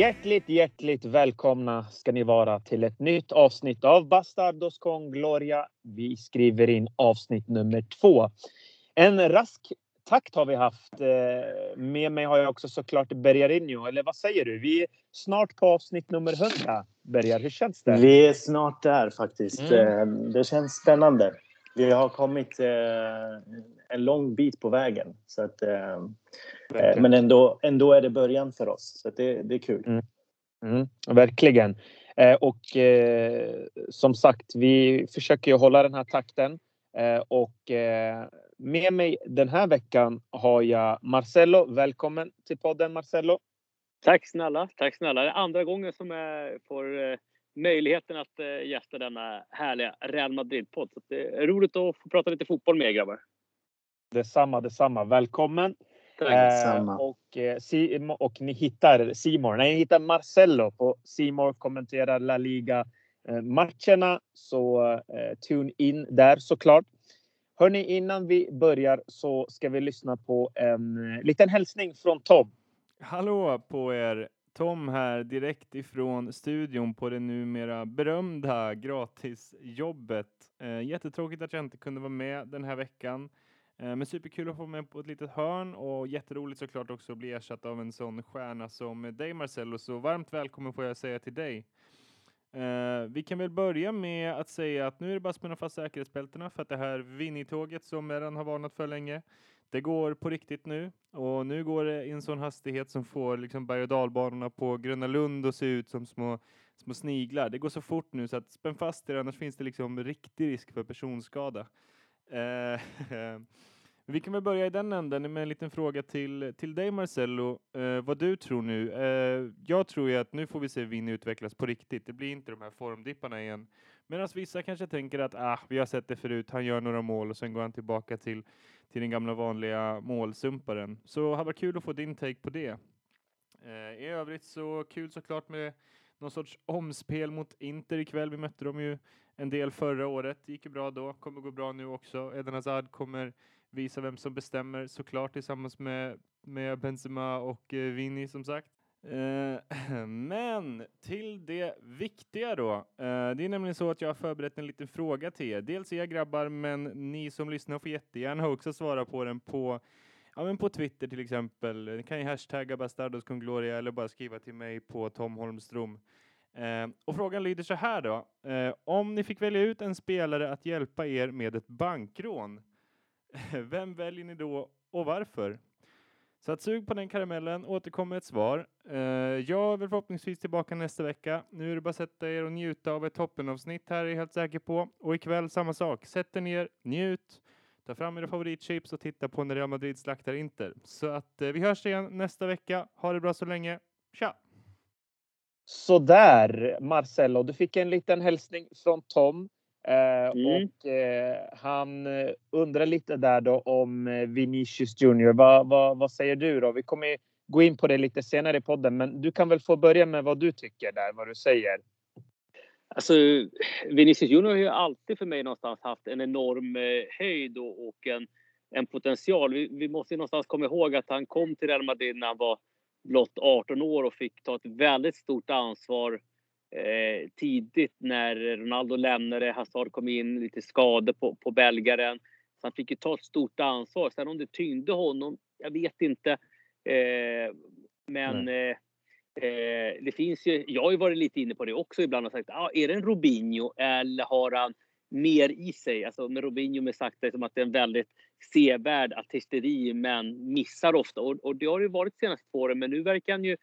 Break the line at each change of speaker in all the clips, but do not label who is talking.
Hjärtligt, hjärtligt välkomna ska ni vara till ett nytt avsnitt av Bastardos con Gloria. Vi skriver in avsnitt nummer två. En rask takt har vi haft. Eh, med mig har jag också såklart Bergarinho. Eller vad säger du? Vi är snart på avsnitt nummer 100. Bergar, hur känns det?
Vi är snart där faktiskt. Mm. Eh, det känns spännande. Vi har kommit eh, en lång bit på vägen. Så att, men ändå, ändå är det början för oss. Så det, det är kul.
Mm. Mm, verkligen. Och eh, som sagt, vi försöker ju hålla den här takten. Eh, och eh, med mig den här veckan har jag Marcello. Välkommen till podden Marcello.
Tack snälla, tack snälla. Det är andra gången som jag får eh, möjligheten att eh, gästa denna härliga Real Madrid-podd. Så det är roligt att få prata lite fotboll med er grabbar.
Detsamma, detsamma. Välkommen.
Eh,
och, eh, och ni hittar Simor. Nej, ni hittar Marcello på Simor kommenterar La Liga eh, matcherna. Så eh, tune in där såklart. Hörni, innan vi börjar så ska vi lyssna på en eh, liten hälsning från Tom.
Hallå på er! Tom här direkt ifrån studion på det numera berömda gratisjobbet. Eh, jättetråkigt att jag inte kunde vara med den här veckan. Eh, men superkul att få med på ett litet hörn och jätteroligt såklart också att bli ersatt av en sån stjärna som dig Marcello. Så varmt välkommen får jag säga till dig. Uh, vi kan väl börja med att säga att nu är det bara att spänna fast säkerhetsbältena för att det här vinnitåget som jag redan har varnat för länge, det går på riktigt nu och nu går det i en sån hastighet som får liksom berg och dalbanorna på Gröna Lund att se ut som små, små sniglar. Det går så fort nu så att spänn fast er annars finns det liksom riktig risk för personskada. Eh, Vi kan väl börja i den änden med en liten fråga till, till dig Marcello, eh, vad du tror nu. Eh, jag tror ju att nu får vi se Vinny utvecklas på riktigt. Det blir inte de här formdipparna igen. Medan vissa kanske tänker att ah, vi har sett det förut, han gör några mål och sen går han tillbaka till, till den gamla vanliga målsumparen. Så det hade varit kul att få din take på det. Eh, I övrigt så kul såklart med någon sorts omspel mot Inter ikväll. Vi mötte dem ju en del förra året. Det gick ju bra då, kommer gå bra nu också. Eden Hazard kommer visa vem som bestämmer såklart tillsammans med, med Benzema och eh, Vini som sagt. Eh, men till det viktiga då. Eh, det är nämligen så att jag har förberett en liten fråga till er. Dels er grabbar, men ni som lyssnar får jättegärna också svara på den på Ja, men på Twitter till exempel. Ni kan ju hashtagga Bastardos con Gloria eller bara skriva till mig på Tom Holmström. Eh, och frågan lyder så här då. Eh, om ni fick välja ut en spelare att hjälpa er med ett bankrån, Vem väljer ni då och varför? Så att sug på den karamellen, återkom med ett svar. Uh, jag är väl förhoppningsvis tillbaka nästa vecka. Nu är det bara att sätta er och njuta av ett toppenavsnitt här är jag helt säker på. Och ikväll samma sak. Sätt er ner, njut, ta fram era favoritchips och titta på när Real Madrid slaktar Inter. Så att uh, vi hörs igen nästa vecka. Ha det bra så länge. Tja!
Sådär Marcello, du fick en liten hälsning från Tom. Eh, mm. Och eh, han eh, undrar lite där då om Vinicius Junior. Vad, vad, vad säger du då? Vi kommer gå in på det lite senare i podden, men du kan väl få börja med vad du tycker där, vad du säger.
Alltså, Vinicius Junior har ju alltid för mig någonstans haft en enorm höjd och en, en potential. Vi, vi måste ju någonstans komma ihåg att han kom till Real Madrid när han var blott 18 år och fick ta ett väldigt stort ansvar eh, tidigt när Ronaldo lämnade. Hazard kom in, lite skador på, på belgaren. Så han fick ju ta ett stort ansvar. Sen om det tyngde honom, jag vet inte. Eh, men eh, eh, det finns ju, jag har ju varit lite inne på det också ibland och sagt, ah, är det en Robinho eller har han mer i sig? Alltså med Robinho med sagt det som att det är en väldigt sevärd artisteri men missar ofta. Och, och det har det varit de senaste två åren men nu verkar han ju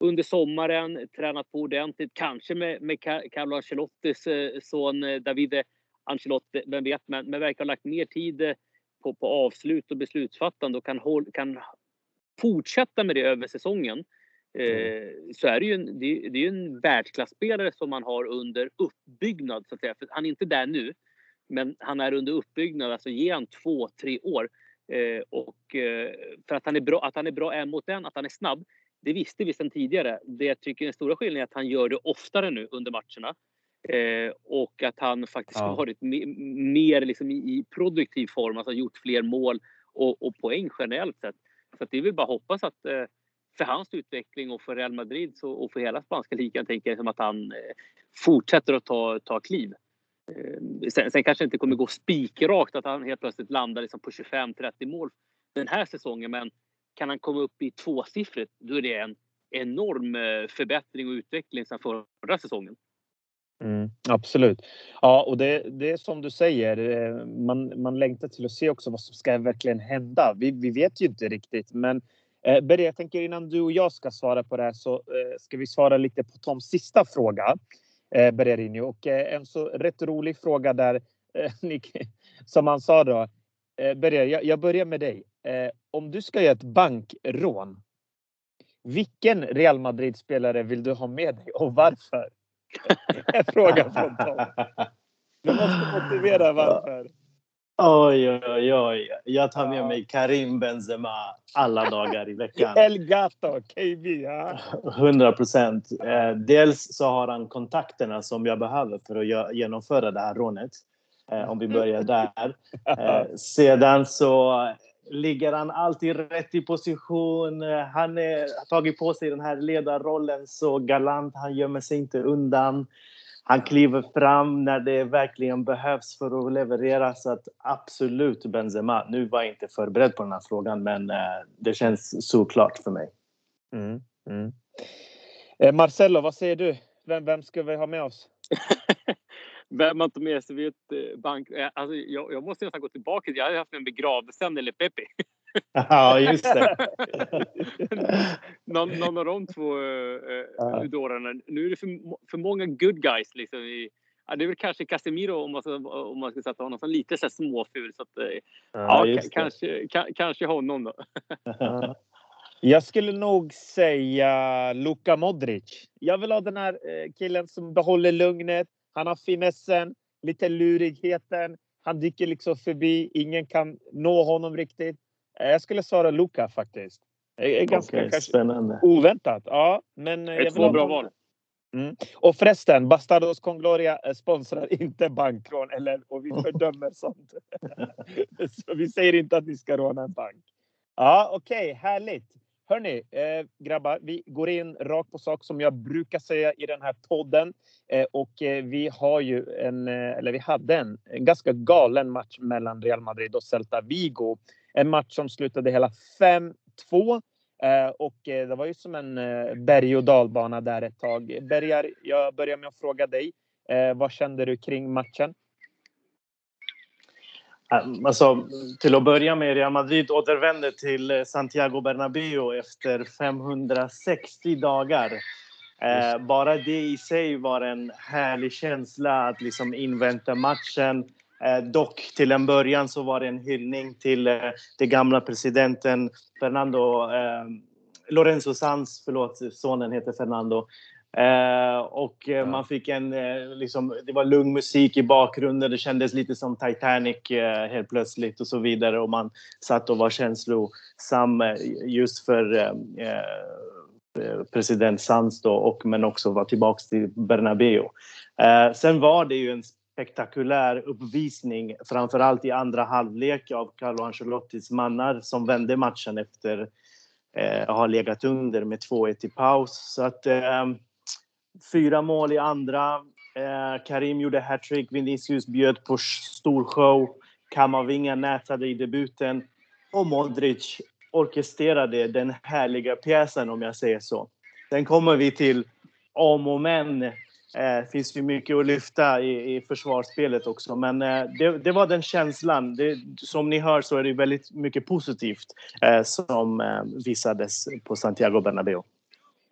under sommaren, tränat på ordentligt. Kanske med, med Carlo Ancelottis eh, son eh, Davide Ancelotti, vem vet. Men, men verkar ha lagt mer tid eh, på, på avslut och beslutsfattande och kan, håll, kan fortsätta med det över säsongen. Mm. så är det ju en, det, det är en världsklasspelare som man har under uppbyggnad. Så att säga. För han är inte där nu, men han är under uppbyggnad. Alltså ge han två, tre år. Eh, och eh, för att han är bra, att han är bra en mot en, att han är snabb det visste vi sedan tidigare. Det jag tycker är den stora skillnaden är att han gör det oftare nu under matcherna. Eh, och att han faktiskt ja. varit mer liksom i, i, produktiv form, alltså gjort fler mål och, och poäng generellt sett. Så det är väl bara hoppas att eh, för hans utveckling och för Real Madrid så, och för hela spanska ligan tänker jag som att han eh, fortsätter att ta, ta kliv. Eh, sen, sen kanske inte kommer gå spikrakt att han helt plötsligt landar liksom på 25-30 mål den här säsongen. Men kan han komma upp i tvåsiffrigt, då är det en enorm eh, förbättring och utveckling sedan förra säsongen.
Mm, absolut. Ja, och det, det är som du säger. Eh, man, man längtar till att se också vad som ska verkligen hända. Vi, vi vet ju inte riktigt, men eh, Berre, jag tänker innan du och jag ska svara på det här så eh, ska vi svara lite på Toms sista fråga. Eh, Bererinho och eh, en så rätt rolig fråga där eh, som han sa då. Eh, Berre, jag, jag börjar med dig. Eh, om du ska göra ett bankrån. Vilken Real Madrid spelare vill du ha med dig och varför? En fråga från Tom. Du måste motivera varför.
Oj, oj, oj. Jag tar med mig Karim Benzema alla dagar i veckan.
El Gato, KB. Ja.
100 procent. Eh, dels så har han kontakterna som jag behöver för att genomföra det här rånet. Eh, om vi börjar där. Eh, sedan så ligger han alltid rätt i position. Han har tagit på sig den här ledarrollen så galant. Han gömmer sig inte undan. Han kliver fram när det verkligen behövs för att leverera. Så att absolut Benzema. Nu var jag inte förberedd på den här frågan men det känns såklart för mig.
Mm, mm. Eh, Marcello, vad säger du? Vem, vem ska vi ha med oss?
vem man tar med sig vid ett eh, bank... Eh, alltså, jag, jag måste nästan gå tillbaka. Jag hade haft en begravelse eller Pepe.
Ja, just det.
någon, någon av de två äh, ja. udorarna. Nu är det för, för många good guys. Liksom, i, ja, det är väl kanske Casemiro om man ska, om man ska sätta honom som lite så här småful. Så att, ja, ja kanske, kanske honom då.
Jag skulle nog säga Luka Modric. Jag vill ha den här killen som behåller lugnet, han har finessen, lite lurigheten. Han dyker liksom förbi. Ingen kan nå honom riktigt. Eh, jag skulle svara Luka faktiskt. Det är ganska okay,
spännande.
oväntat. Ja, men
eh, jag två bra val.
Mm. Och förresten, Bastardos con Gloria eh, sponsrar inte bankrån eller, och vi fördömer sånt. Så vi säger inte att ni ska råna en bank. Ja, okej, okay, härligt. Hörni, eh, grabbar, vi går in rakt på sak som jag brukar säga i den här podden. Eh, och eh, vi har ju en, eh, eller vi hade en, en, ganska galen match mellan Real Madrid och Celta Vigo. En match som slutade hela 5-2. Eh, och eh, det var ju som en eh, berg och dalbana där ett tag. Bergar, jag börjar med att fråga dig. Eh, vad kände du kring matchen?
Alltså, till att börja med, Real Madrid återvände till Santiago Bernabéu efter 560 dagar. Eh, bara det i sig var en härlig känsla att liksom invänta matchen. Eh, dock till en början så var det en hyllning till eh, den gamla presidenten Fernando eh, Lorenzo Sanz, förlåt, sonen heter Fernando. Eh, och eh, man fick en, eh, liksom, det var lugn musik i bakgrunden. Det kändes lite som Titanic eh, helt plötsligt och så vidare. Och man satt och var känslosam just för president Sanz då, och, men också var tillbaka till Bernabéu. sen var det ju en spektakulär uppvisning, framförallt i andra halvlek av Carlo Ancelottis mannar som vände matchen efter att ha legat under med 2-1 i paus. Så att Fyra mål i andra. Eh, Karim gjorde hattrick. Vinicius bjöd på stor show. Kamavinga nätade i debuten. Och Modric orkestrerade den härliga pjäsen om jag säger så. Sen kommer vi till om och men. Det eh, finns ju mycket att lyfta i, i försvarsspelet också. Men eh, det, det, var den känslan. Det, som ni hör så är det väldigt mycket positivt eh, som eh, visades på Santiago Bernabéu.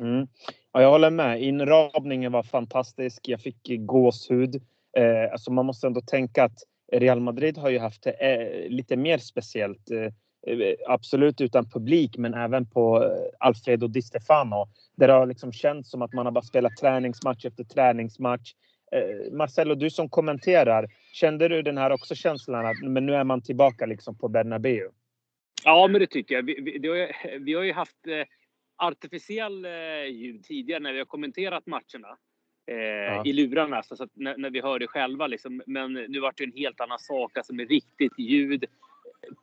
Mm. Ja, jag håller med. Inramningen var fantastisk. Jag fick gåshud. Eh, alltså man måste ändå tänka att Real Madrid har ju haft det eh, lite mer speciellt. Eh, eh, absolut utan publik, men även på eh, Alfredo Di Stefano. Där det har liksom känts som att man har bara spelat träningsmatch efter träningsmatch. Eh, Marcelo, du som kommenterar, kände du den här också känslan att men nu är man tillbaka liksom på Bernabéu?
Ja, men det tycker jag. Vi, vi, har, vi har ju haft eh, artificiell eh, ljud tidigare när vi har kommenterat matcherna. Eh, ja. I lurarna, så att när, när, vi hör det själva. Liksom. Men nu var det en helt annan sak, alltså med riktigt ljud.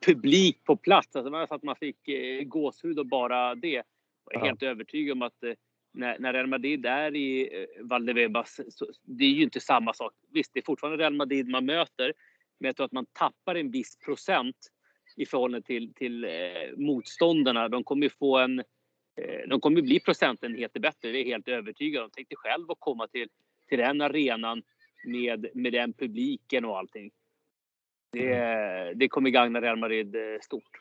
Publik på plats, alltså, så att man fick eh, gåshud och bara det. Jag är helt övertygad om att när, när Real Madrid är i Valdebebas, så det är ju inte samma sak. Visst, det är fortfarande Real Madrid man möter, men jag tror att man tappar en viss procent i förhållande till, till eh, motståndarna. De kommer ju få en... Eh, de kommer bli procentenheter bättre, det är helt övertygad om. Tänk dig själv att komma till, till den arenan med, med den publiken och allting. Det, mm. det kommer gagna Real Madrid eh, stort.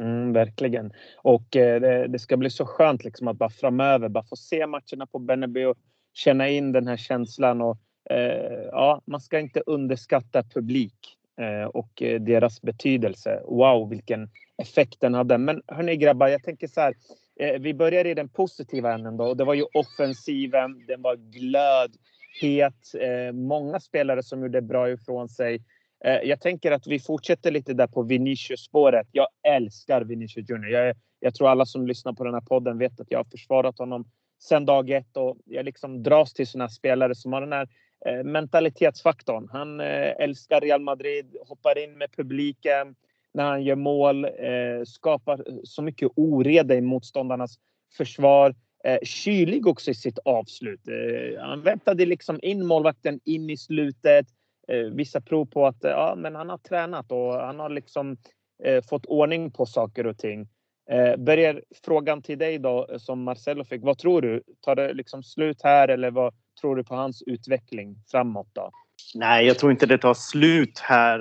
Mm, verkligen. Och eh, det, det, ska bli så skönt liksom att bara framöver bara få se matcherna på Bernabéu, känna in den här känslan och eh, ja, man ska inte underskatta publik eh, och deras betydelse. Wow, vilken effekt den hade. Men hörni grabbar, jag tänker så här. Eh, vi börjar i den positiva änden då och det var ju offensiven. Den var glödhet. Eh, många spelare som gjorde bra ifrån sig. Eh, jag tänker att vi fortsätter lite där på Vinicius-spåret. Jag älskar Vinicius Junior. Jag, jag, tror alla som lyssnar på den här podden vet att jag har försvarat honom sedan dag ett och jag liksom dras till sådana spelare som har den här eh, mentalitetsfaktorn. Han eh, älskar Real Madrid, hoppar in med publiken när han gör mål, eh, skapar så mycket oreda i motståndarnas försvar. Eh, kylig också i sitt avslut. Eh, han väntade liksom in målvakten in i slutet eh, vissa prov på att ja, men han har tränat och han har liksom eh, fått ordning på saker och ting. Eh, börjar frågan till dig då som Marcelo fick. Vad tror du? Tar det liksom slut här eller vad tror du på hans utveckling framåt då?
Nej, jag tror inte det tar slut här.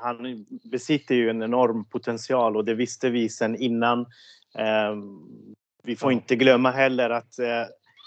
Han besitter ju en enorm potential och det visste vi sedan innan. Eh, vi får inte glömma heller att eh,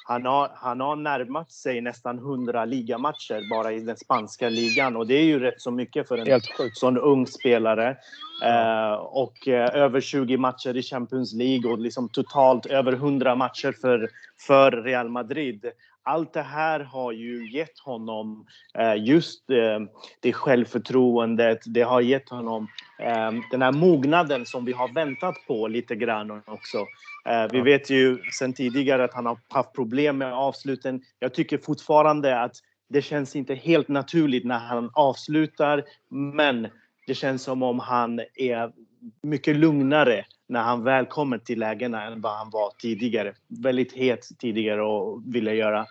han har, han har närmat sig nästan 100 ligamatcher bara i den spanska ligan och det är ju rätt så mycket för en sån ung spelare. Eh, och eh, över 20 matcher i Champions League och liksom totalt över 100 matcher för, för Real Madrid. Allt det här har ju gett honom eh, just eh, det självförtroendet. Det har gett honom eh, den här mognaden som vi har väntat på lite grann också. Eh, vi vet ju sedan tidigare att han har haft problem med avsluten. Jag tycker fortfarande att det känns inte helt naturligt när han avslutar, men det känns som om han är mycket lugnare när han väl kommer till lägena än vad han var tidigare. Väldigt het tidigare och ville göra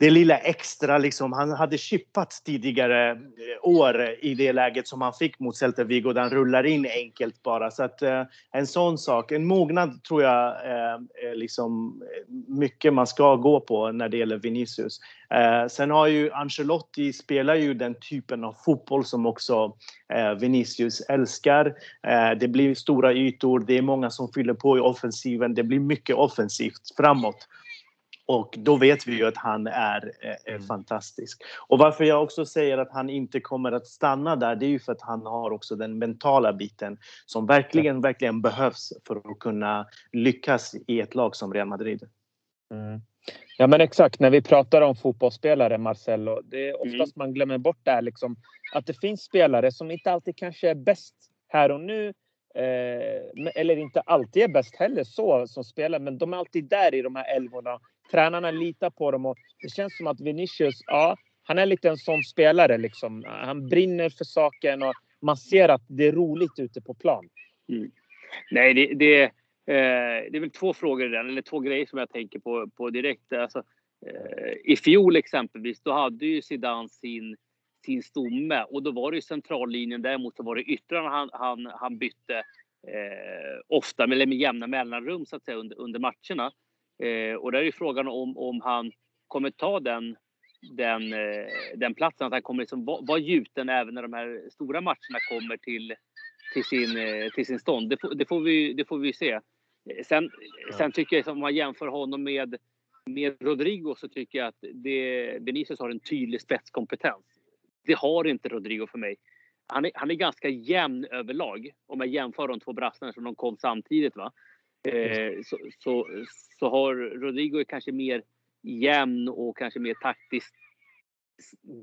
det lilla extra liksom. Han hade chippat tidigare eh, år i det läget som han fick mot Celta Vigo där han rullar in enkelt bara. Så att eh, en sån sak, en mognad tror jag eh, är liksom eh, mycket man ska gå på när det gäller Vinicius. Eh, sen har ju Ancelotti spelar ju den typen av fotboll som också eh, Vinicius älskar. Eh, det blir stora ytor, det är många som fyller på i offensiven, det blir mycket offensivt framåt. Och då vet vi ju att han är, är, mm. fantastisk. Och varför jag också säger att han inte kommer att stanna där, det är ju för att han har också den mentala biten som verkligen, verkligen behövs för att kunna lyckas i ett lag som Real Madrid.
Mm. Ja men exakt, när vi pratar om fotbollsspelare Marcelo, det är oftast mm. man glömmer bort det liksom att det finns spelare som inte alltid kanske är bäst här och nu. Eh, eller inte alltid är bäst heller så som spelare, men de är alltid där i de här älvorna Tränarna litar på dem och det känns som att Vinicius, ja, han är lite en sån spelare liksom. Han brinner för saken och man ser att det är roligt ute på plan.
Mm. Nej, det, det, eh, det är väl två frågor i den, eller två grejer som jag tänker på, på direkt. Alltså, eh, I fjol exempelvis, då hade ju Zidane sin, sin stomme och då var det ju centrallinjen. Däremot så var det yttrarna han, han, han bytte eh, ofta, eller med jämna mellanrum så att säga under, under matcherna. Eh, och där är ju frågan om, om han kommer ta den, den, eh, den platsen, att han kommer liksom vara var gjuten även när de här stora matcherna kommer till, till, sin, eh, till sin stånd. Det, får, det, får vi, det får vi se. Eh, sen, ja. sen tycker jag, om man jämför honom med, med Rodrigo, så tycker jag att det, Benicius har en tydlig spetskompetens. Det har inte Rodrigo för mig. Han är, han är ganska jämn överlag om jag jämför de två brassarna som de kom samtidigt. Va? Eh, så, så, så, har Rodrigo kanske mer jämn och kanske mer taktiskt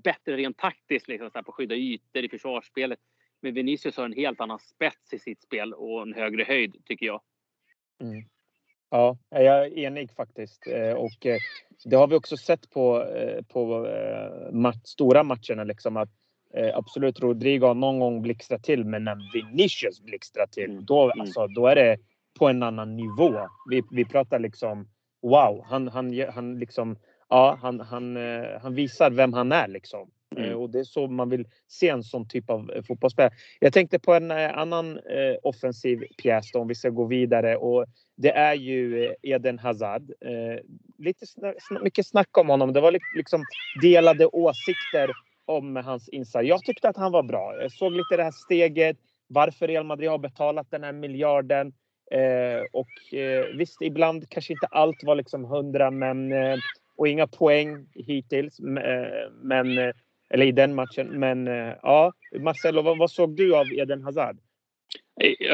bättre rent taktiskt liksom, så på skydda ytor i försvarsspelet. Men Vinicius har en helt annan spets i sitt spel och en högre höjd tycker jag.
Mm. Ja, jag är enig faktiskt. Eh, och eh, det har vi också sett på, på match, stora matcherna liksom att absolut Rodrigo har någon gång blixtrat till men när Vinicius blixtrar till mm. då, mm. alltså, då är det på en annan nivå. Vi, vi pratar liksom wow, han, han, han liksom ja, han, han, eh, han visar vem han är liksom. Eh, mm. Och det är så man vill se en sån typ av eh, fotbollsspelare. Jag tänkte på en annan eh, offensiv pjäs då, om vi ska gå vidare och det är ju Eden Hazard. Eh, lite sna mycket snack om honom. Det var liksom delade åsikter om hans insats. Jag tyckte att han var bra. Jag såg lite det här steget. Varför Real Madrid har betalat den här miljarden. Eh, och eh, visst, ibland kanske inte allt var liksom hundra, men och inga poäng hittills. Men eller i den matchen. Men eh, ja, Marcelo, vad, vad såg du av Eden Hazard?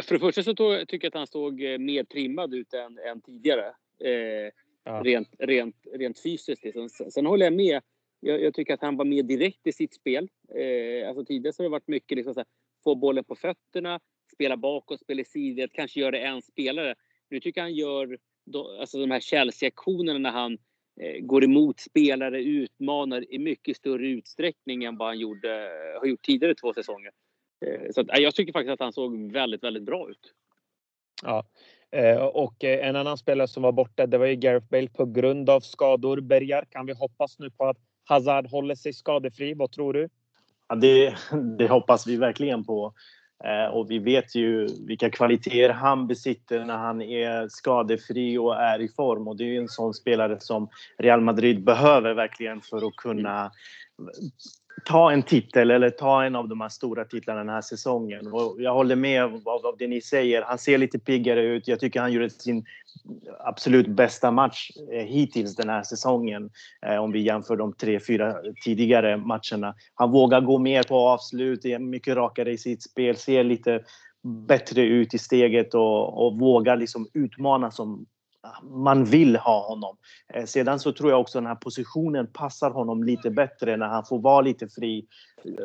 För det första så tog, tycker jag att han såg eh, mer trimmad ut än, än tidigare. Eh, ja. rent, rent, rent fysiskt. Liksom. Sen, sen, håller jag med. Jag, jag, tycker att han var mer direkt i sitt spel. Eh, alltså tidigare så har det varit mycket liksom, såhär, få bollen på fötterna, spela bakåt, spela i sidled, kanske göra det en spelare. Nu tycker jag han gör då, alltså de här Chelsea-aktionerna när han Eh, går emot spelare, utmanar i mycket större utsträckning än vad han gjorde, har gjort tidigare två säsonger. Eh, så att, jag tycker faktiskt att han såg väldigt, väldigt bra ut.
Ja, eh, och en annan spelare som var borta, det var ju Gareth Bale på grund av skador. Bergar, kan vi hoppas nu på att Hazard håller sig skadefri? Vad tror du?
Ja, det, det hoppas vi verkligen på. Eh, och vi vet ju vilka kvaliteter han besitter när han är skadefri och är i form. Och det är ju en sån spelare som Real Madrid behöver verkligen för att kunna ta en titel eller ta en av de här stora titlarna den här säsongen. Och jag håller med av, det ni säger. Han ser lite piggare ut. Jag tycker han gjorde sin absolut bästa match eh, hittills den här säsongen. Eh, om vi jämför de tre, fyra tidigare matcherna. Han vågar gå mer på avslut, är mycket rakare i sitt spel, ser lite bättre ut i steget och, och vågar liksom utmana som man vill ha honom. Eh, sedan så tror jag också den här positionen passar honom lite bättre när han får vara lite fri,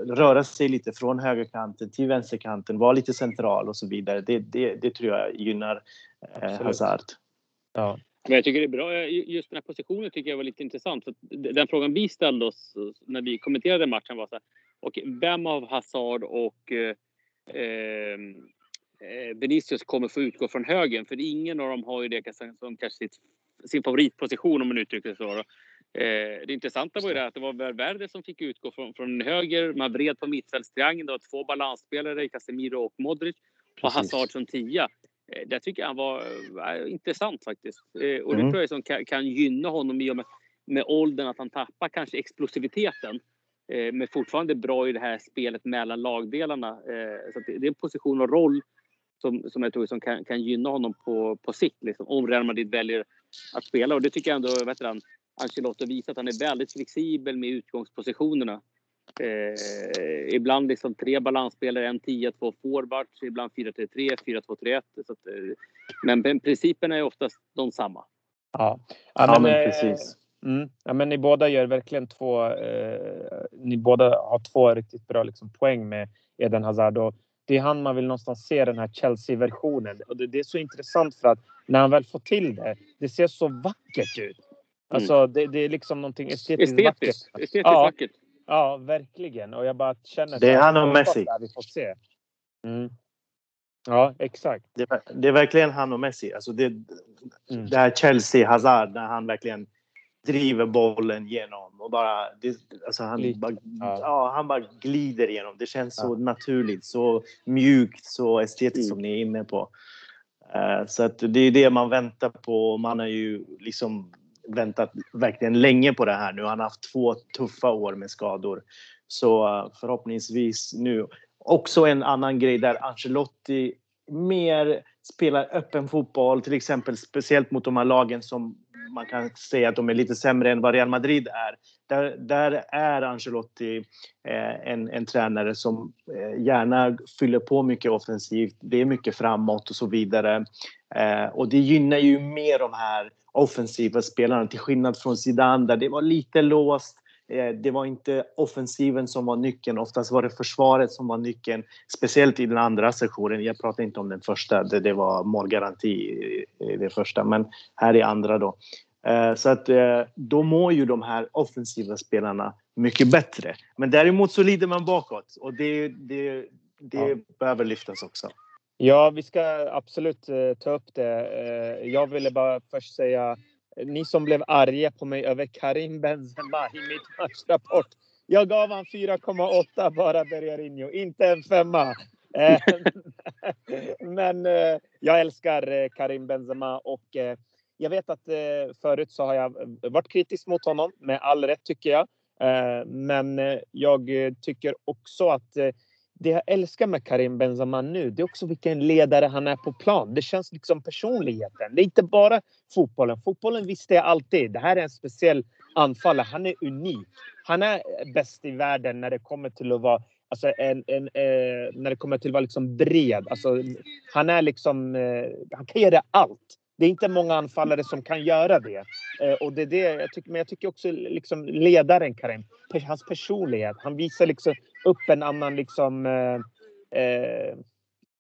röra sig lite från högerkanten till vänsterkanten, vara lite central och så vidare. Det, det, det tror jag gynnar eh, Hazard.
Ja. Men jag tycker det är bra. Just den här positionen tycker jag var lite intressant. För den frågan vi ställde oss när vi kommenterade matchen var så här, och vem av Hazard och eh, ehm, eh, Vinicius kommer få utgå från högen. För ingen av dem har ju det som kanske sitt, sin favoritposition om man uttrycker sig så. Eh, det intressanta var ju det att det var Valverde som fick utgå från, från höger. Man vred på mittfältstriangeln. Det var två balansspelare, Casemiro och Modric. Och Hazard som tia. Eh, det tycker jag var äh, intressant faktiskt. Eh, och det mm. tror jag som kan, kan gynna honom i och med, med åldern att han tappar kanske explosiviteten. Eh, men fortfarande bra i det här spelet mellan lagdelarna. Eh, så det, det, är en position och roll som, som jag tror som kan, kan gynna honom på, på sikt. Liksom, om Real Madrid väljer att spela. Och det tycker jag ändå vet du, Ancelotti visar att han är väldigt flexibel med utgångspositionerna. Eh, ibland liksom tre balansspelare, en 10, två forwards, ibland 4-3-3, 4-2-3-1. Så att, eh, men principerna är oftast de samma.
Ja, ja, men, ja, men eh, precis. Mm. Ja, men ni båda gör verkligen två. Eh, ni båda har två riktigt bra liksom, poäng med Eden Hazard och det är han man vill någonstans se den här Chelsea-versionen och det, det, är så intressant för att när han väl får till det, det ser så vackert ut. Alltså mm. det, det, är liksom någonting estetiskt, estetiskt vackert.
Estetiskt ja. vackert.
Ja, verkligen. Och jag bara känner...
Det är han och Messi.
Vi får se. Mm. Ja, exakt.
Det, det, är verkligen han och Messi. Alltså det, mm. det här Chelsea-Hazard, när han verkligen driver bollen genom och bara... Det, alltså han, bara ja. ja. han bara glider igenom. Det känns ja. så naturligt, så mjukt, så estetiskt mm. som ni är inne på. Uh, så att det är det man väntar på. Man har ju liksom väntat verkligen länge på det här nu. Han har haft två tuffa år med skador. Så eh, förhoppningsvis nu. Också en annan grej där Ancelotti mer spelar öppen fotboll, till exempel speciellt mot de här lagen som man kan säga att de är lite sämre än vad Real Madrid är. Där, där är Ancelotti eh, en, en tränare som eh, gärna fyller på mycket offensivt. Det är mycket framåt och så vidare. Eh, och det gynnar ju mer de här offensiva spelarna till skillnad från Zidane där det var lite låst. Eh, det var inte offensiven som var nyckeln, oftast var det försvaret som var nyckeln. Speciellt i den andra sektionen. Jag pratar inte om den första, det, det var målgaranti i det första, men här i andra då. Eh, så att eh, då mår ju de här offensiva spelarna mycket bättre. Men däremot så lider man bakåt och det, det, det ja. behöver lyftas också.
Ja, vi ska absolut ta upp det. Jag ville bara först säga, ni som blev arga på mig över Karim Benzema i mitt matchrapport. Jag gav han 4,8 bara Bergarinho, inte en femma. Eh, men eh, jag älskar eh, Karim Benzema och jag vet att förut så har jag varit kritisk mot honom med all rätt tycker jag. Men jag tycker också att det jag älskar med Karim Benzema nu, det är också vilken ledare han är på plan. Det känns liksom personligheten. Det är inte bara fotbollen. Fotbollen visste jag alltid. Det här är en speciell anfallare. Han är unik. Han är bäst i världen när det kommer till att vara Alltså en, en, eh, när det kommer till att vara liksom bred. Alltså, han är liksom... Eh, han kan göra allt. Det är inte många anfallare som kan göra det. Eh, och det är det jag tycker, men jag tycker också liksom ledaren Karim, hans personlighet. Han visar liksom upp en annan liksom eh, eh,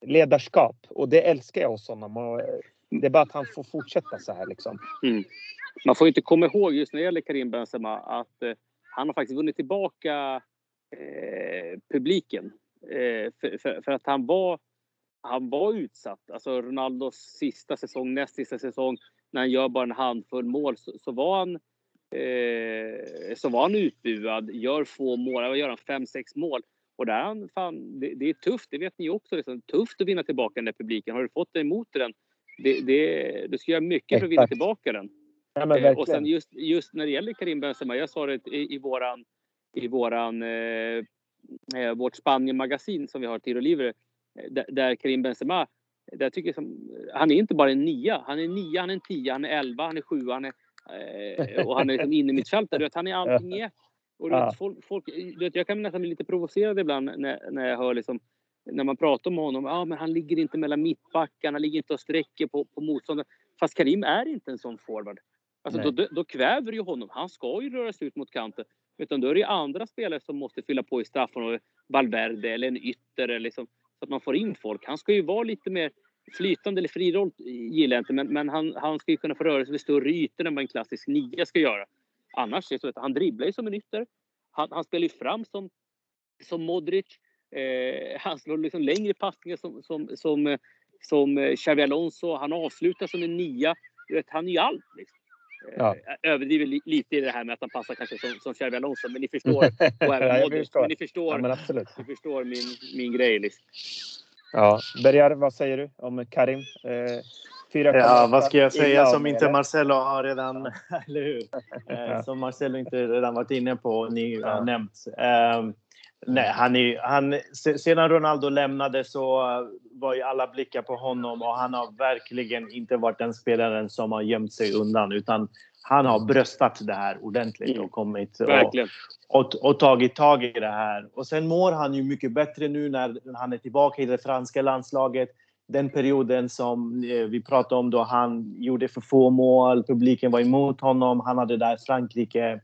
ledarskap och det älskar jag hos honom. Och eh, det är bara att han får fortsätta så här liksom.
Mm. Man får inte komma ihåg just när det gäller Karim Benzema att eh, han har faktiskt vunnit tillbaka eh, publiken. Eh, för, för, för, att han var, han var utsatt. Alltså Ronaldos sista säsong, näst sista säsong, när han gör bara en handfull mål så, så var han eh, så var han utbuad, gör få mål, gör han? Fem, sex mål. Och där han, fan, det, det, är tufft, det vet ni också. Liksom. Tufft att vinna tillbaka den där publiken. Har du fått det emot den, det, det, du ska göra mycket för att vinna tillbaka den. Ja, eh, och sen just, just när det gäller Karim Benzema, jag sa det i, i våran i våran, eh, eh, vårt Spanien-magasin som vi har, Tiro Livre, där Karim Benzema, där tycker jag som, han är inte bara en nia, han är nia, han är en tia, han är elva, han är sju, han är, eh, och han är liksom inne i mittfältet. Han är allting i ett. Och vet, folk, folk, vet, jag kan nästan bli lite provocerad ibland när, när jag hör liksom, när man pratar om honom. Ja, ah, men han ligger inte mellan mittbackarna, han ligger inte och sträcker på, på motståndaren. Fast Karim är inte en sån forward. Alltså, då, då, kväver ju honom. Han ska ju röra sig ut mot kanten. Utan då är det andra spelare som måste fylla på i straffområdet. Valverde eller en ytter eller liksom, så att man får in folk. Han ska ju vara lite mer flytande eller fri roll gillar jag inte, men, men han, han ska ju kunna få röra sig vid större ytor än vad en klassisk nia ska göra. Annars är det så att han dribblar ju som en ytter. Han, han spelar ju fram som, som Modric. Eh, han slår liksom längre passningar som, som, som, eh, som eh, Xavi Alonso. Han avslutar som en nia. Du vet, han är ju allt. Liksom. Ja. Jag överdriver lite i det här med att han passar kanske som, som Xabi Alonso, men ni förstår. Och även ja, förstår. Men ni förstår, ja, absolut. Ni förstår min, min grej. Liksom.
Ja, Bergar, vad säger du om Karim? Eh,
ja, vad ska jag säga som inte Marcelo har redan, eller hur? Eh, som Marcelo inte redan varit inne på och ni har nämnt. Eh, Nej, han är, han, sedan Ronaldo lämnade så var ju alla blickar på honom och han har verkligen inte varit den spelaren som har gömt sig undan utan han har bröstat det här ordentligt och mm. kommit och, och, och, tagit tag i det här. Och sen mår han ju mycket bättre nu när han är tillbaka i det franska landslaget. Den perioden som eh, vi pratade om då han gjorde för få mål, publiken var emot honom, han hade där Frankrike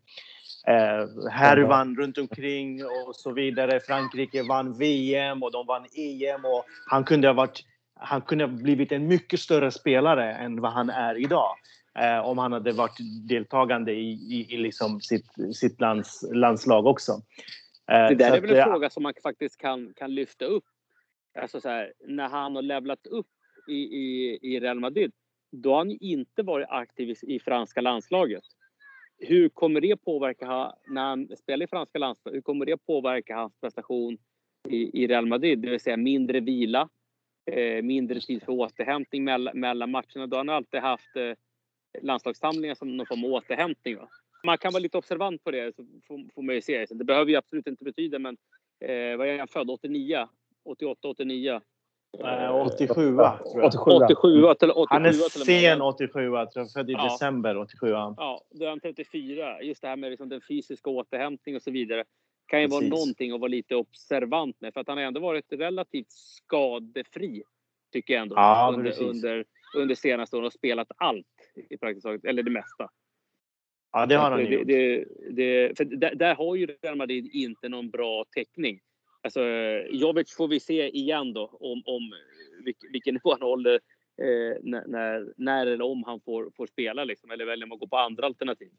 eh, härvan runt omkring och så vidare. Frankrike vann VM och de vann EM och han kunde ha varit han kunde ha blivit en mycket större spelare än vad han är idag. Eh, om han hade varit deltagande i, i, i liksom sitt, sitt lands, landslag också.
Eh, det där är väl en att, fråga som man faktiskt kan, kan lyfta upp. Alltså så här, när han har levlat upp i, i, i Real Madrid, då har han ju inte varit aktiv i, i franska landslaget hur kommer det påverka när han spelar i franska landslaget? Hur kommer det påverka hans prestation i, i Real Madrid? Det vill säga mindre vila, eh, mindre tid för återhämtning mellan, mellan matcherna. Då har han alltid haft eh, landslagssamlingar som någon form av återhämtning. Va? Man kan vara lite observant på det, så får, får man ju se. det behöver ju absolut inte betyda, men eh, vad är han född? 89? 88, 89?
87 tror jag.
87, 87, till, 87
Han är sen 87, tror jag. Född i ja. december 87.
Ja, då är han 34. Just det här med liksom den fysiska återhämtning och så vidare kan ju Precis. vara någonting att vara lite observant med. För att han har ändå varit relativt skadefri, tycker jag ändå, ja, under, under, under senaste åren och spelat allt i praktiskt taget, eller det mesta.
Ja, det har han
det, gjort. Det, det, för där, där har ju Real Madrid inte någon bra täckning. Alltså, Jovic får vi se igen då om, om vilken nivå han håller eh, när, när eller om han får, får spela liksom, eller väljer man att gå på andra alternativ.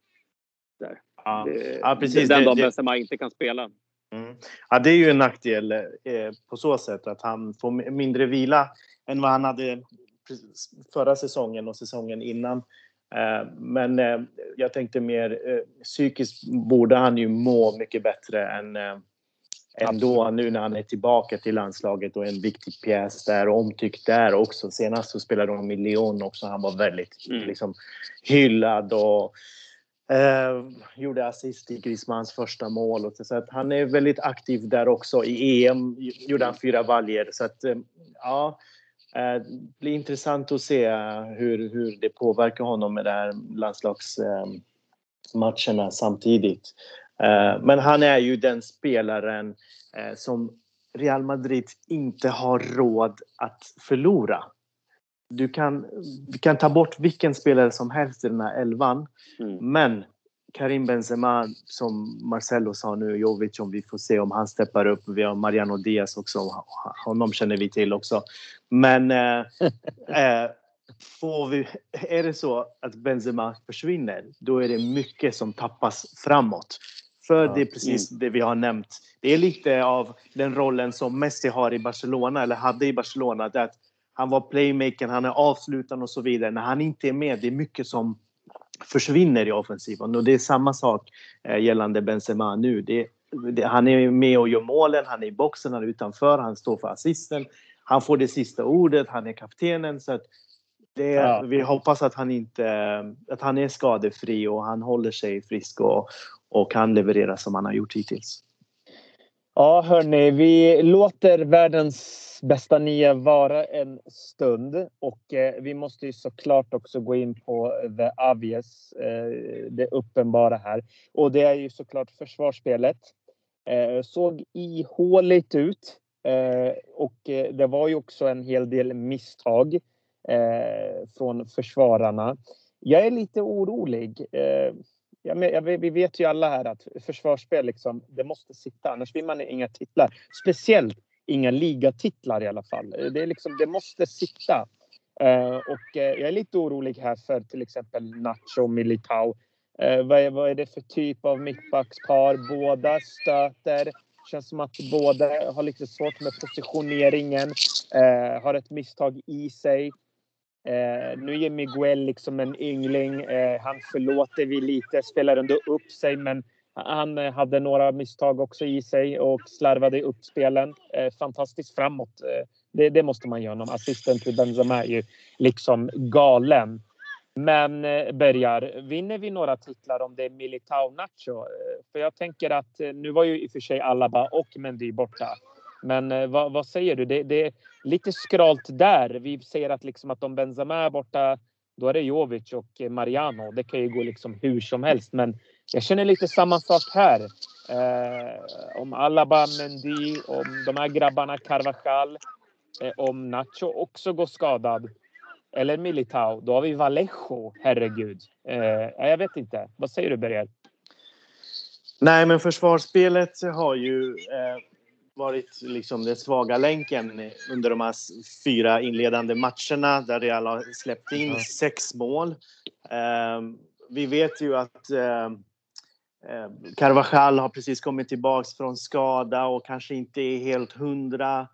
Där. Ja, det, ja precis. Den dagen Benzema inte kan spela.
Mm. Ja, det är ju en nackdel eh, på så sätt att han får mindre vila. än vad han hade förra säsongen och säsongen innan. Eh, men eh, jag tänkte mer eh, psykiskt borde han ju må mycket bättre än ändå nu när han är tillbaka till landslaget och en viktig pjäs där och omtyckt där också. Senast så spelade de i Lyon också. Han var väldigt mm. liksom, hyllad och eh, gjorde assist i Griezmanns första mål. Och så att han är väldigt aktiv där också. I EM gjorde han fyra valjer. Så att, eh, ja, det blir intressant att se hur, hur det påverkar honom med de här landslagsmatcherna samtidigt. Eh, men han är ju den spelaren eh, som Real Madrid inte har råd att förlora. Du kan, du kan ta bort vilken spelare som helst i den här elvan, mm. men Karim Benzema, som Marcelo sa nu, Jovic, om vi får se om han steppar upp. Vi har Mariano Diaz också, honom känner vi till också. Men eh, eh, får vi, är det så att Benzema försvinner, då är det mycket som tappas framåt. För det är precis mm. det vi har nämnt. Det är lite av den rollen som Messi har i Barcelona, eller hade i Barcelona. Det att han var playmaker, han är avslutande och så vidare. När han inte är med, det är mycket som försvinner i offensiven. Och det är samma sak eh, gällande Benzema nu. Det, det, han är med och gör målen, han är i boxen, han är utanför, han står för assisten. Han får det sista ordet, han är kaptenen. Så det, ja. Vi hoppas att han, inte, att han är skadefri och han håller sig frisk och, och kan leverera som han har gjort hittills.
Ja, hörni, vi låter världens bästa nia vara en stund och eh, vi måste ju såklart också gå in på the obvious, eh, det uppenbara här. Och det är ju såklart försvarsspelet. Eh, såg ihåligt ut eh, och eh, det var ju också en hel del misstag eh, från försvararna. Jag är lite orolig eh, ja, men, ja, vi vet ju alla här att försvarsspel, liksom, det måste sitta. Annars vinner man inga titlar. Speciellt inga ligatitlar i alla fall. Det, är liksom, det måste sitta. Uh, och uh, jag är lite orolig här för till exempel Nacho Militao. Uh, vad, är, vad är det för typ av mittbackspar? Båda stöter. Känns som att båda har lite svårt med positioneringen. har ett misstag i sig. Eh, nu är Miguel liksom en yngling. Eh, han förlåter vi lite, spelar ändå upp sig men han eh, hade några misstag också i sig och slarvade upp spelen. Eh, fantastiskt framåt. Eh, det, det, måste man ge honom. Assisten till Benzema är ju liksom galen. Men eh, Bergar, vinner vi några titlar om det är Militao Nacho? Eh, för jag tänker att eh, nu var ju i och för sig Alaba och Mendy borta. Men eh, vad, vad, säger du? Det, det, är lite skralt där. Vi ser att, liksom att om Benzema är borta, då är det Jovic och Mariano. Det kan ju gå liksom hur som helst. Men jag känner lite samma sak här. Eh, om Alaba, Mendy, om de här grabbarna Carvajal, eh, om Nacho också går skadad. Eller Militao, då har vi Vallejo. Herregud. Eh, jag vet inte. Vad säger du, Berger?
Nej, men försvarsspelet har ju eh, varit liksom den svaga länken under de här fyra inledande matcherna där Real har släppt in mm. sex mål. Ehm, vi vet ju att ehm, eh, Carvajal har precis kommit tillbaks från skada och kanske inte är helt hundra.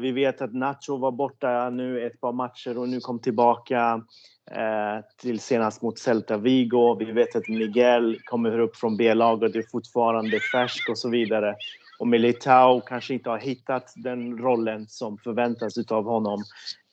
Vi vet att Nacho var borta nu ett par matcher och nu kom tillbaka eh, till senast mot Celta Vigo. Vi vet att Miguel kommer upp från B-laget, är fortfarande färsk och så vidare. Och Militao kanske inte har hittat den rollen som förväntas av honom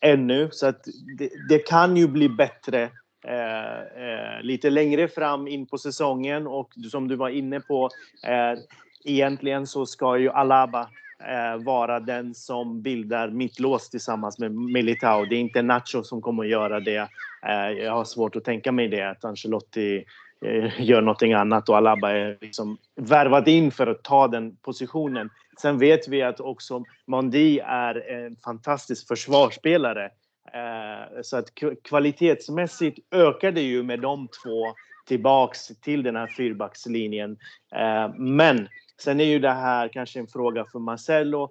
ännu. Så att det, det kan ju bli bättre eh, eh, lite längre fram in på säsongen. Och som du var inne på, eh, egentligen så ska ju Alaba eh, vara den som bildar mittlås tillsammans med Militao. Det är inte Nacho som kommer att göra det. Eh, jag har svårt att tänka mig det, att Ancelotti Eh, gör någonting annat och Alaba är liksom värvad in för att ta den positionen. Sen vet vi att också Mondi är en fantastisk försvarsspelare. Eh, så att kvalitetsmässigt ökar det ju med de två tillbaks till den här fyrbackslinjen. Eh, men sen är ju det här kanske en fråga för Marcelo.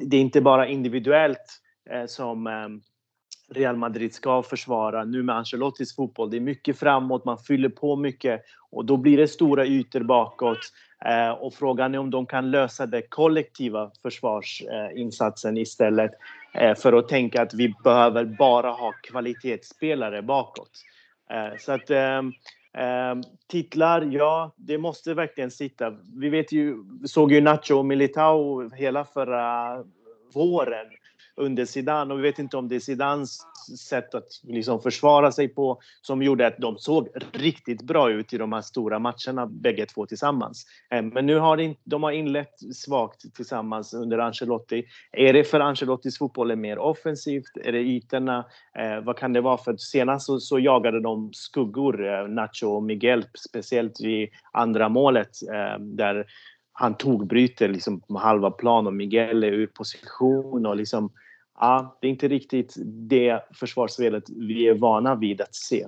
Det är inte bara individuellt som Real Madrid ska försvara nu med Ancelottis fotboll. Det är mycket framåt, man fyller på mycket och då blir det stora ytor bakåt. Eh, och frågan är om de kan lösa den kollektiva försvarsinsatsen istället. eh, för att tänka att vi behöver bara ha kvalitetsspelare bakåt. Eh, så att ehm, ehm, titlar, ja, det måste verkligen sitta. Vi vet ju, såg ju Nacho och Militao hela förra våren under Zidane och vi vet inte om det är Zidans sätt att liksom försvara sig på som gjorde att de såg riktigt bra ut i de här stora matcherna bägge två tillsammans. Eh, men nu har de, har inlett svagt tillsammans under Ancelotti. Är det för Ancelottis fotboll är mer offensivt? Är det ytorna? Eh, vad kan det vara? För senast så, så jagade de skuggor, eh, Nacho och Miguel, speciellt vid andra målet eh, där han tog bryter liksom på halva plan och Miguel är ur position och liksom ja, det är inte riktigt det försvarsspelet vi är vana vid att se.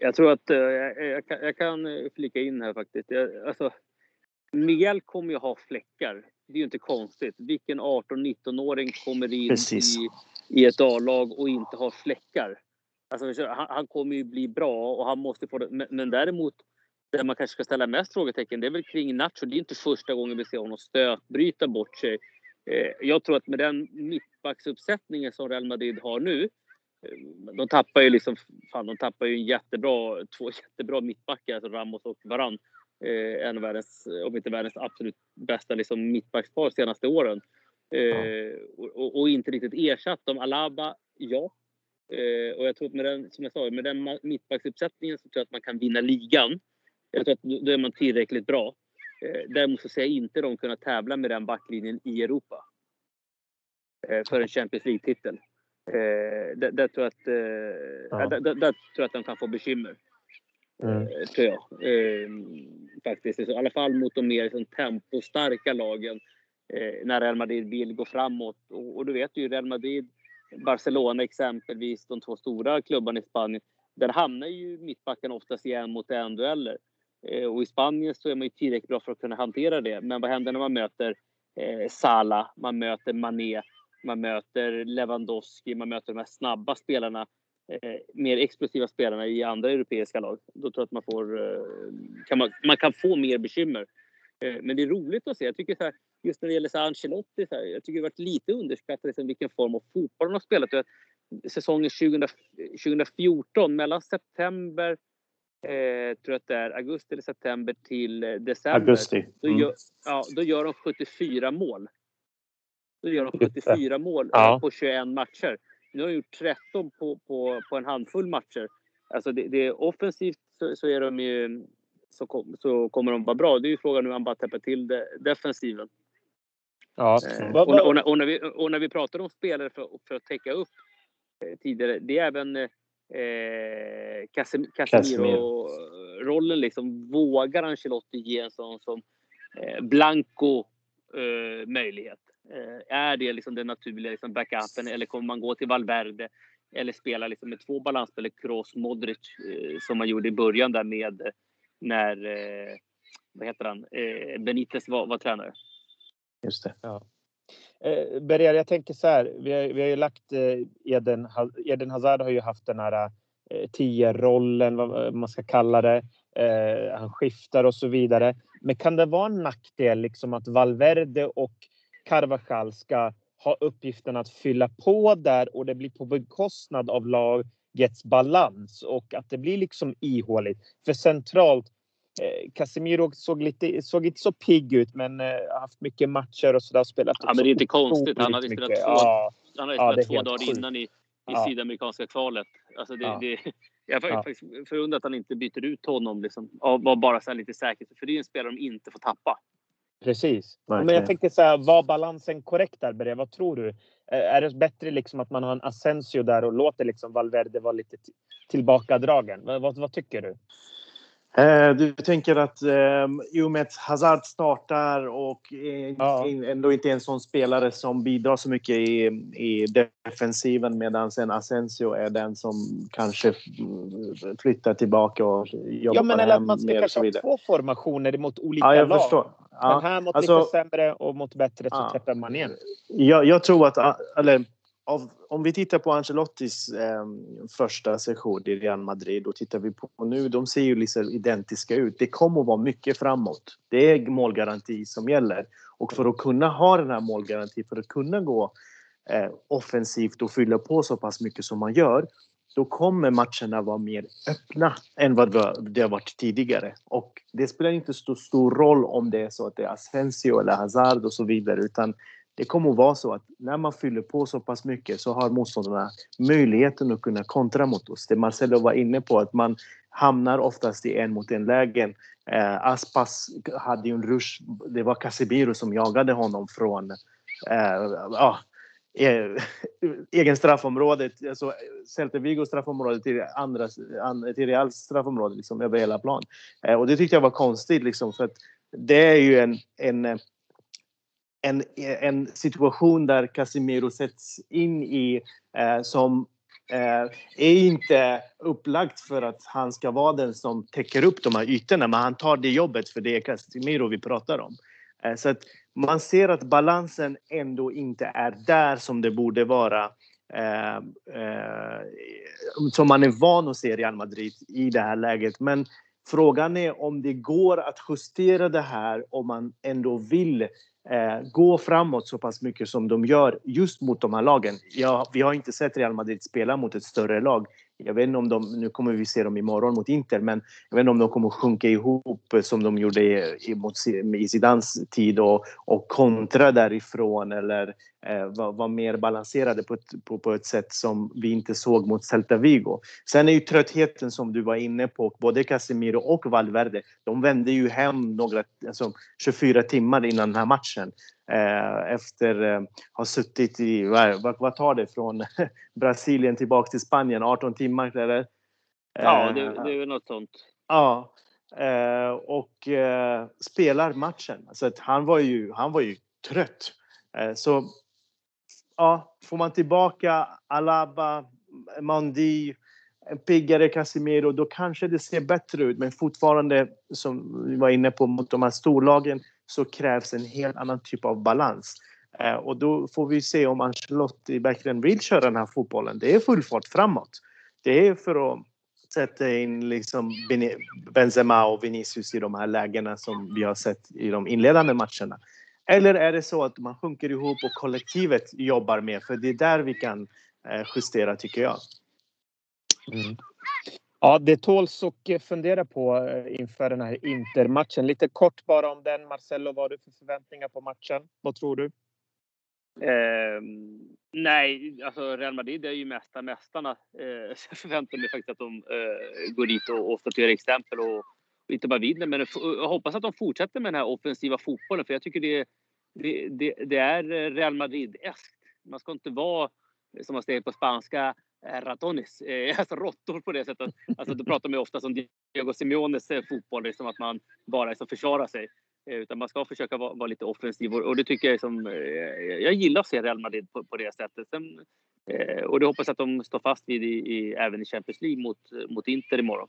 Jag tror att uh, jag, kan, jag, kan, flika in här faktiskt. Jag, alltså, Miguel kommer ju ha fläckar. Det är ju inte konstigt. Vilken 18-19-åring kommer in i, i ett A-lag och inte har fläckar? Alltså, han, han, kommer ju bli bra och han måste få det. Men, men däremot, där man kanske ska ställa mest frågetecken, det är väl kring Nacho. Det är inte första gången vi ser honom stötbryta bort sig Eh, jag tror att med den mittbacksuppsättningen som Real Madrid har nu, eh, de tappar ju liksom, fan de tappar ju en jättebra, två jättebra mittbackar, alltså Ramos och Varan. Eh, en av världens, om inte världens absolut bästa liksom mittbackspar senaste åren. Eh, och, och, inte riktigt ersatt dem. Alaba, ja. Eh, och jag tror att med den, som jag sa, med den mittbacksuppsättningen så tror jag att man kan vinna ligan. Jag tror att då är man tillräckligt bra. Eh, däremot så ser jag inte dem kunna tävla med den backlinjen i Europa. Eh, för en Champions League-titel. Eh, där, där, tror jag att, ja. där, där, tror jag att de kan få bekymmer. Mm. Tror jag. faktiskt. I alla fall mot de mer liksom, tempostarka lagen. när Real Madrid vill gå framåt. Och, och du vet ju Real Madrid, Barcelona exempelvis, de två stora klubbarna i Spanien. Där hamnar ju mittbacken oftast i en mot en dueller. Eh, Eh, och i Spanien så är man ju tillräckligt bra för att kunna hantera det. Men vad händer när man möter eh, Salah, man möter Mané, man möter Lewandowski, man möter de här snabba spelarna, eh, mer explosiva spelarna i andra europeiska lag. Då tror jag att man, får, eh, kan man, man kan få mer bekymmer. Eh, men det är roligt att se. Jag tycker så här, just när det gäller så Ancelotti, så här, jag tycker det har varit lite underskattat liksom vilken form av fotboll han har spelat. Säsongen 2000, 2014, mellan september eh, tror att det är augusti eller september till eh, december.
Augusti. Mm.
Då, gör, ja, då gör de 74 mål. Då gör de 74 mål ja. på 21 matcher. Nu har de gjort 13 på, på, på en handfull matcher. Alltså det, det är offensivt så, så, är de ju, så, kom, så kommer de vara bra. Det är ju frågan hur han bara täpper till det, defensiven. Ja. Eh, och, och, och, och, när vi, och när vi pratar om spelare för, för att täcka upp eh, tidigare, det är även eh, Casemiro-rollen. Liksom, vågar Ancelotti ge en sån som eh, Blanco eh, möjlighet? Eh, är det liksom den naturliga liksom backupen eller kommer man gå till Valverde eller spela liksom med två balansspelare, Kroos, Modric, eh, som man gjorde i början där med när eh, vad heter han? Benitez var, var tränare.
Just det. Ja.
Eh, Berger, jag tänker så här. Vi har, vi har ju lagt eh, Eden, Eden Hazard har ju haft den här eh, tio-rollen, vad man ska kalla det. Eh, han skiftar och så vidare. Men kan det vara en nackdel liksom att Valverde och Carvajal ska ha uppgiften att fylla på där och det blir på bekostnad av lagets balans och att det blir liksom ihåligt. För centralt Casemiro såg, lite, såg inte så pigg ut, men har eh, haft mycket matcher och sådär. Spelat
ja, men det är inte konstigt. Han hade spelat två, ja. han hade ja, två dagar sjukt. innan i, i ja. sydamerikanska kvalet. Alltså det, ja. det, jag är faktiskt förundrad att han inte byter ut honom. Liksom, och var bara så lite säker. För det är en spelare de inte får tappa.
Precis. Verkligen. Men jag tänkte så här, var balansen korrekt där, Bere? Vad tror du? Är det bättre liksom att man har en Asensio där och låter liksom Valverde vara lite tillbakadragen? Vad, vad, vad tycker du?
Eh, du tänker att eh, i och med att Hazard startar och ja. ändå inte är en sån spelare som bidrar så mycket i, i defensiven medan sen Asensio är den som kanske flyttar tillbaka och jobbar
Ja, men eller att man ska kanske ha två formationer mot olika
ja, jag
lag.
Förstår.
Ja. Men här mot alltså, lite sämre och mot bättre så ja. täpper man igen.
Jag, jag tror att, eller av, om vi tittar på Ancelottis eh, första session i Real Madrid och tittar vi på nu, de ser ju liksom identiska ut. Det kommer att vara mycket framåt. Det är målgaranti som gäller och för att kunna ha den här målgarantin, för att kunna gå eh, offensivt och fylla på så pass mycket som man gör då kommer matcherna vara mer öppna än vad det har varit tidigare. Och det spelar inte så stor roll om det är så att det är Asensio eller Hazard och så vidare utan det kommer att vara så att när man fyller på så pass mycket så har motståndarna möjligheten att kunna kontra mot oss. Det Marcelo var inne på att man hamnar oftast i en mot en lägen. Eh, Aspas hade ju en rush. Det var Casemiro som jagade honom från eh, eh, egen straffområde, alltså Celta Vigo straffområde till, andra, till Reals straffområde liksom, över hela plan. Eh, och det tyckte jag var konstigt liksom, för att det är ju en, en en, en situation där Casemiro sätts in i eh, som eh, är inte upplagt för att han ska vara den som täcker upp de här ytorna, men han tar det jobbet för det är Casemiro vi pratar om. Eh, så att man ser att balansen ändå inte är där som det borde vara. Eh, eh, som man är van att se Real Madrid i det här läget. Men frågan är om det går att justera det här om man ändå vill eh, gå framåt så pass mycket som de gör just mot de här lagen. Ja, vi har inte sett Real Madrid spela mot ett större lag. Jag vet inte om de, nu kommer vi se dem imorgon mot Inter, men jag vet inte om de kommer sjunka ihop som de gjorde i, mot, i Zidans tid och, och kontra därifrån eller eh, vara var mer balanserade på ett, på, på ett sätt som vi inte såg mot Celta Vigo. Sen är ju tröttheten som du var inne på, både Casemiro och Valverde, de vände ju hem några, alltså 24 timmar innan den här matchen. Eh, efter att eh, ha suttit i, vad, vad tar det från Brasilien tillbaka till Spanien, 18 timmar eller?
Ja, det, det är väl något sånt.
Ja, och spelar matchen. Så att han var ju, han var ju trött. Så ja, får man tillbaka Alaba, Mandi, en piggare Casemiro, då kanske det ser bättre ut. Men fortfarande, som vi var inne på, mot de här storlagen så krävs en helt annan typ av balans. Eh, och då får vi se om Ancelotti verkligen vill köra den här fotbollen. Det är full fart framåt. Det är för att sätta in liksom Benzema och Vinicius i de här lägena som vi har sett i de inledande matcherna. Eller är det så att man sjunker ihop och kollektivet jobbar med? För det är där vi kan eh, justera tycker jag.
Mm. Ja, det tåls att eh, fundera på eh, inför den här Intermatchen. Lite kort bara om den. Marcelo, vad har du för förväntningar på matchen? Vad tror du?
Eh, nej, alltså Real Madrid är ju mästa mästarna. Eh, jag förväntar mig faktiskt att de eh, går dit och, och statuerar exempel och, och inte bara vinner. Men jag hoppas att de fortsätter med den här offensiva fotbollen för jag tycker det, det, det, det är eh, Real Madrid-eskt. Man ska inte vara, som man säger på spanska, Eh, ratonis, eh, alltså råttor på det sättet. Alltså, då pratar man ofta om Diego Simeones eh, fotboll, liksom att man bara liksom försvarar sig. Eh, utan man ska försöka vara, vara lite offensiv och det tycker jag är som... Jag gillar att se Real Madrid på, på det sättet. Sen, och det hoppas jag att de står fast vid i, i, även i Champions League mot, mot Inter imorgon.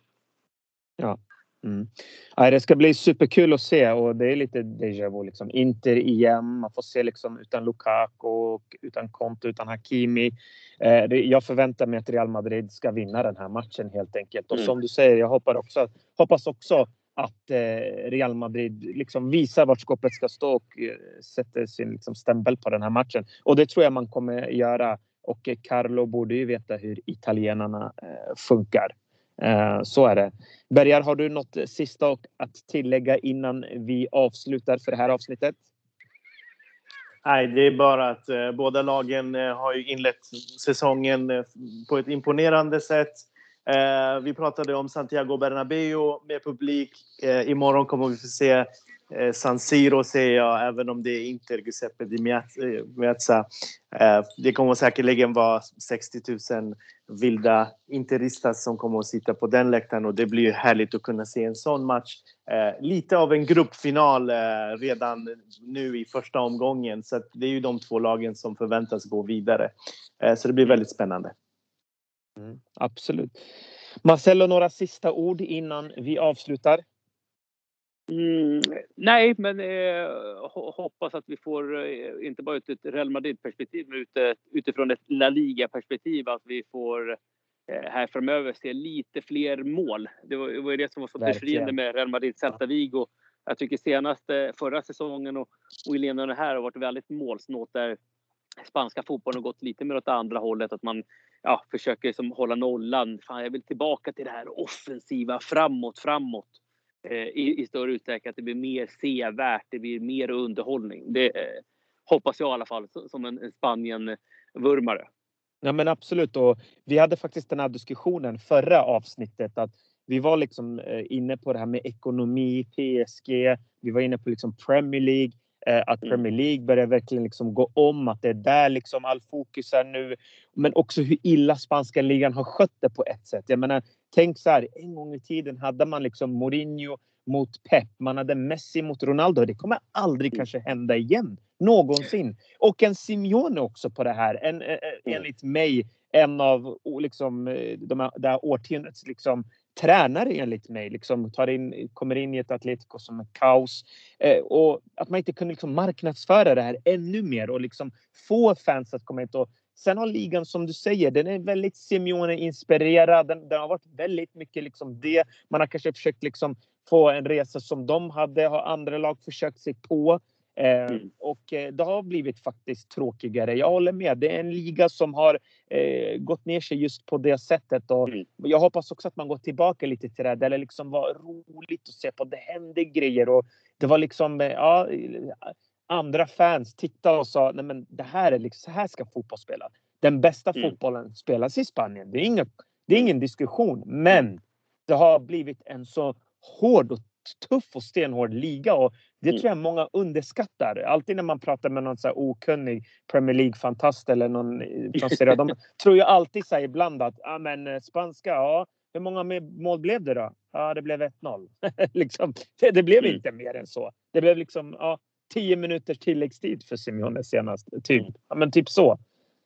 Ja, Mm. Ja, det ska bli superkul att se och det är lite déjà vu. Liksom. Inter igen. Man får se liksom utan Lukaku, utan Conte, utan Hakimi. Eh, jag förväntar mig att Real Madrid ska vinna den här matchen helt enkelt. Och mm. som du säger, jag hoppas också, hoppas också att eh, Real Madrid liksom visar vart skåpet ska stå och eh, sätter sin liksom, stämpel på den här matchen. Och det tror jag man kommer göra. Och Carlo borde ju veta hur italienarna eh, funkar. Eh, så är det. Bergar, har du något sista att tillägga innan vi avslutar för det här avsnittet?
Nej, det är bara att eh, båda lagen eh, har ju inlett säsongen eh, på ett imponerande sätt. Eh, vi pratade om Santiago Bernabéu med publik. Eh, imorgon kommer vi få se eh, San Siro säger jag, även om det är inte Giuseppe Di Meazza. Eh, eh, det kommer säkerligen vara 60 000 vilda interistas som kommer att sitta på den läktaren och det blir ju härligt att kunna se en sån match. Eh, lite av en gruppfinal eh, redan nu i första omgången så det är ju de två lagen som förväntas gå vidare. Eh, så det blir väldigt spännande.
Mm, absolut. Marcello, några sista ord innan vi avslutar?
Mm, nej, men eh, hoppas att vi får, eh, inte bara ut ett Real Madrid-perspektiv, men ut, utifrån ett La Liga-perspektiv, att vi får eh, här framöver se lite fler mål. Det var, det var det som var så befriande med Real Madrid Celta Vigo. Jag tycker senast förra säsongen och, och inledningen här har varit väldigt målsnålt där spanska fotbollen har gått lite mer åt andra hållet. Att man ja, försöker liksom hålla nollan. Fan, jag vill tillbaka till det här offensiva, framåt, framåt. Eh, i, I större utsträckning, att det blir mer sevärt, det blir mer underhållning. Det eh, hoppas jag i alla fall som en, en Spanien-vurmare.
Ja men absolut och vi hade faktiskt den här diskussionen förra avsnittet att vi var liksom eh, inne på det här med ekonomi, PSG. Vi var inne på liksom Premier League. Eh, att mm. Premier League börjar verkligen liksom gå om, att det är där liksom all fokus är nu. Men också hur illa spanska ligan har skött det på ett sätt. Jag menar, tänk så här, en gång i tiden hade man liksom Mourinho mot Pep. Man hade Messi mot Ronaldo. Det kommer aldrig mm. kanske hända igen. Någonsin. Och en Simeone också på det här. En, en, mm. enligt mig en av liksom, de här, det här årtiondets liksom, tränare enligt mig. Liksom, tar in, kommer in i ett Atletico som är kaos. Eh, och att man inte kunde liksom marknadsföra det här ännu mer och liksom få fans att komma hit. Och sen har ligan som du säger, den är väldigt Simeone-inspirerad. Den, den, har varit väldigt mycket liksom det. Man har kanske försökt liksom få en resa som de hade, har andra lag försökt sig på. Eh, mm. Och eh, det har blivit faktiskt tråkigare. Jag håller med. Det är en liga som har eh, gått ner sig just på det sättet. Och mm. Jag hoppas också att man går tillbaka lite till det där det liksom var roligt att se på. Det hände grejer och det var liksom eh, ja, andra fans tittade och sa nej men det här är liksom, så här ska fotboll spela. Den bästa mm. fotbollen spelas i Spanien. Det är, inget, det är ingen diskussion, men mm. det har blivit en så hård och tuff och stenhård liga och det mm. tror jag många underskattar. Alltid när man pratar med någon så okunnig Premier League-fantast eller någon från Serie De tror ju alltid så ibland att ah, men, eh, spanska, ja, hur många mål blev det då? Ja, det blev 1-0. liksom, det, det, blev mm. inte mer än så. Det blev liksom ja, 10 minuters tilläggstid för Simeone senast. Typ, mm. ja, men typ så.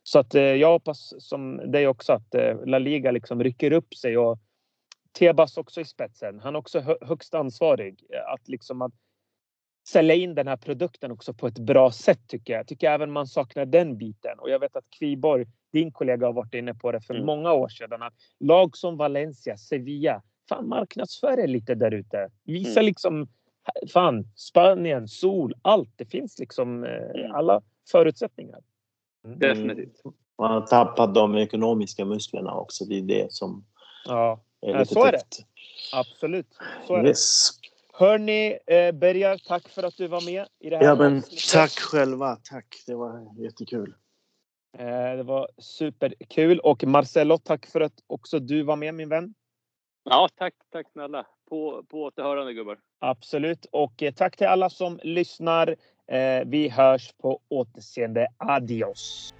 Så att eh, jag hoppas som dig också att eh, La Liga liksom rycker upp sig och Tebas också i spetsen. Han är också högst ansvarig. Att liksom att sälja in den här produkten också på ett bra sätt tycker jag. Jag tycker även man saknar den biten. Och jag vet att Kviborg, din kollega, har varit inne på det för mm. många år sedan. Att lag som Valencia, Sevilla, fan marknadsför er lite där ute. Visa mm. liksom, fan, Spanien, sol, allt. Det finns liksom eh, mm. alla förutsättningar.
Mm. Definitivt.
Man har tappat de ekonomiska musklerna också. Det är det som
ja. är lite Så är det. Absolut. Så är yes. det. Hörni, eh, Bergar, tack för att du var med i det här
Ja, men tack själva. Tack. Det var jättekul.
Eh, det var superkul. Och Marcello, tack för att också du var med min vän.
Ja, tack, tack snälla. På, på återhörande gubbar.
Absolut. Och eh, tack till alla som lyssnar. Eh, vi hörs på återseende. Adios!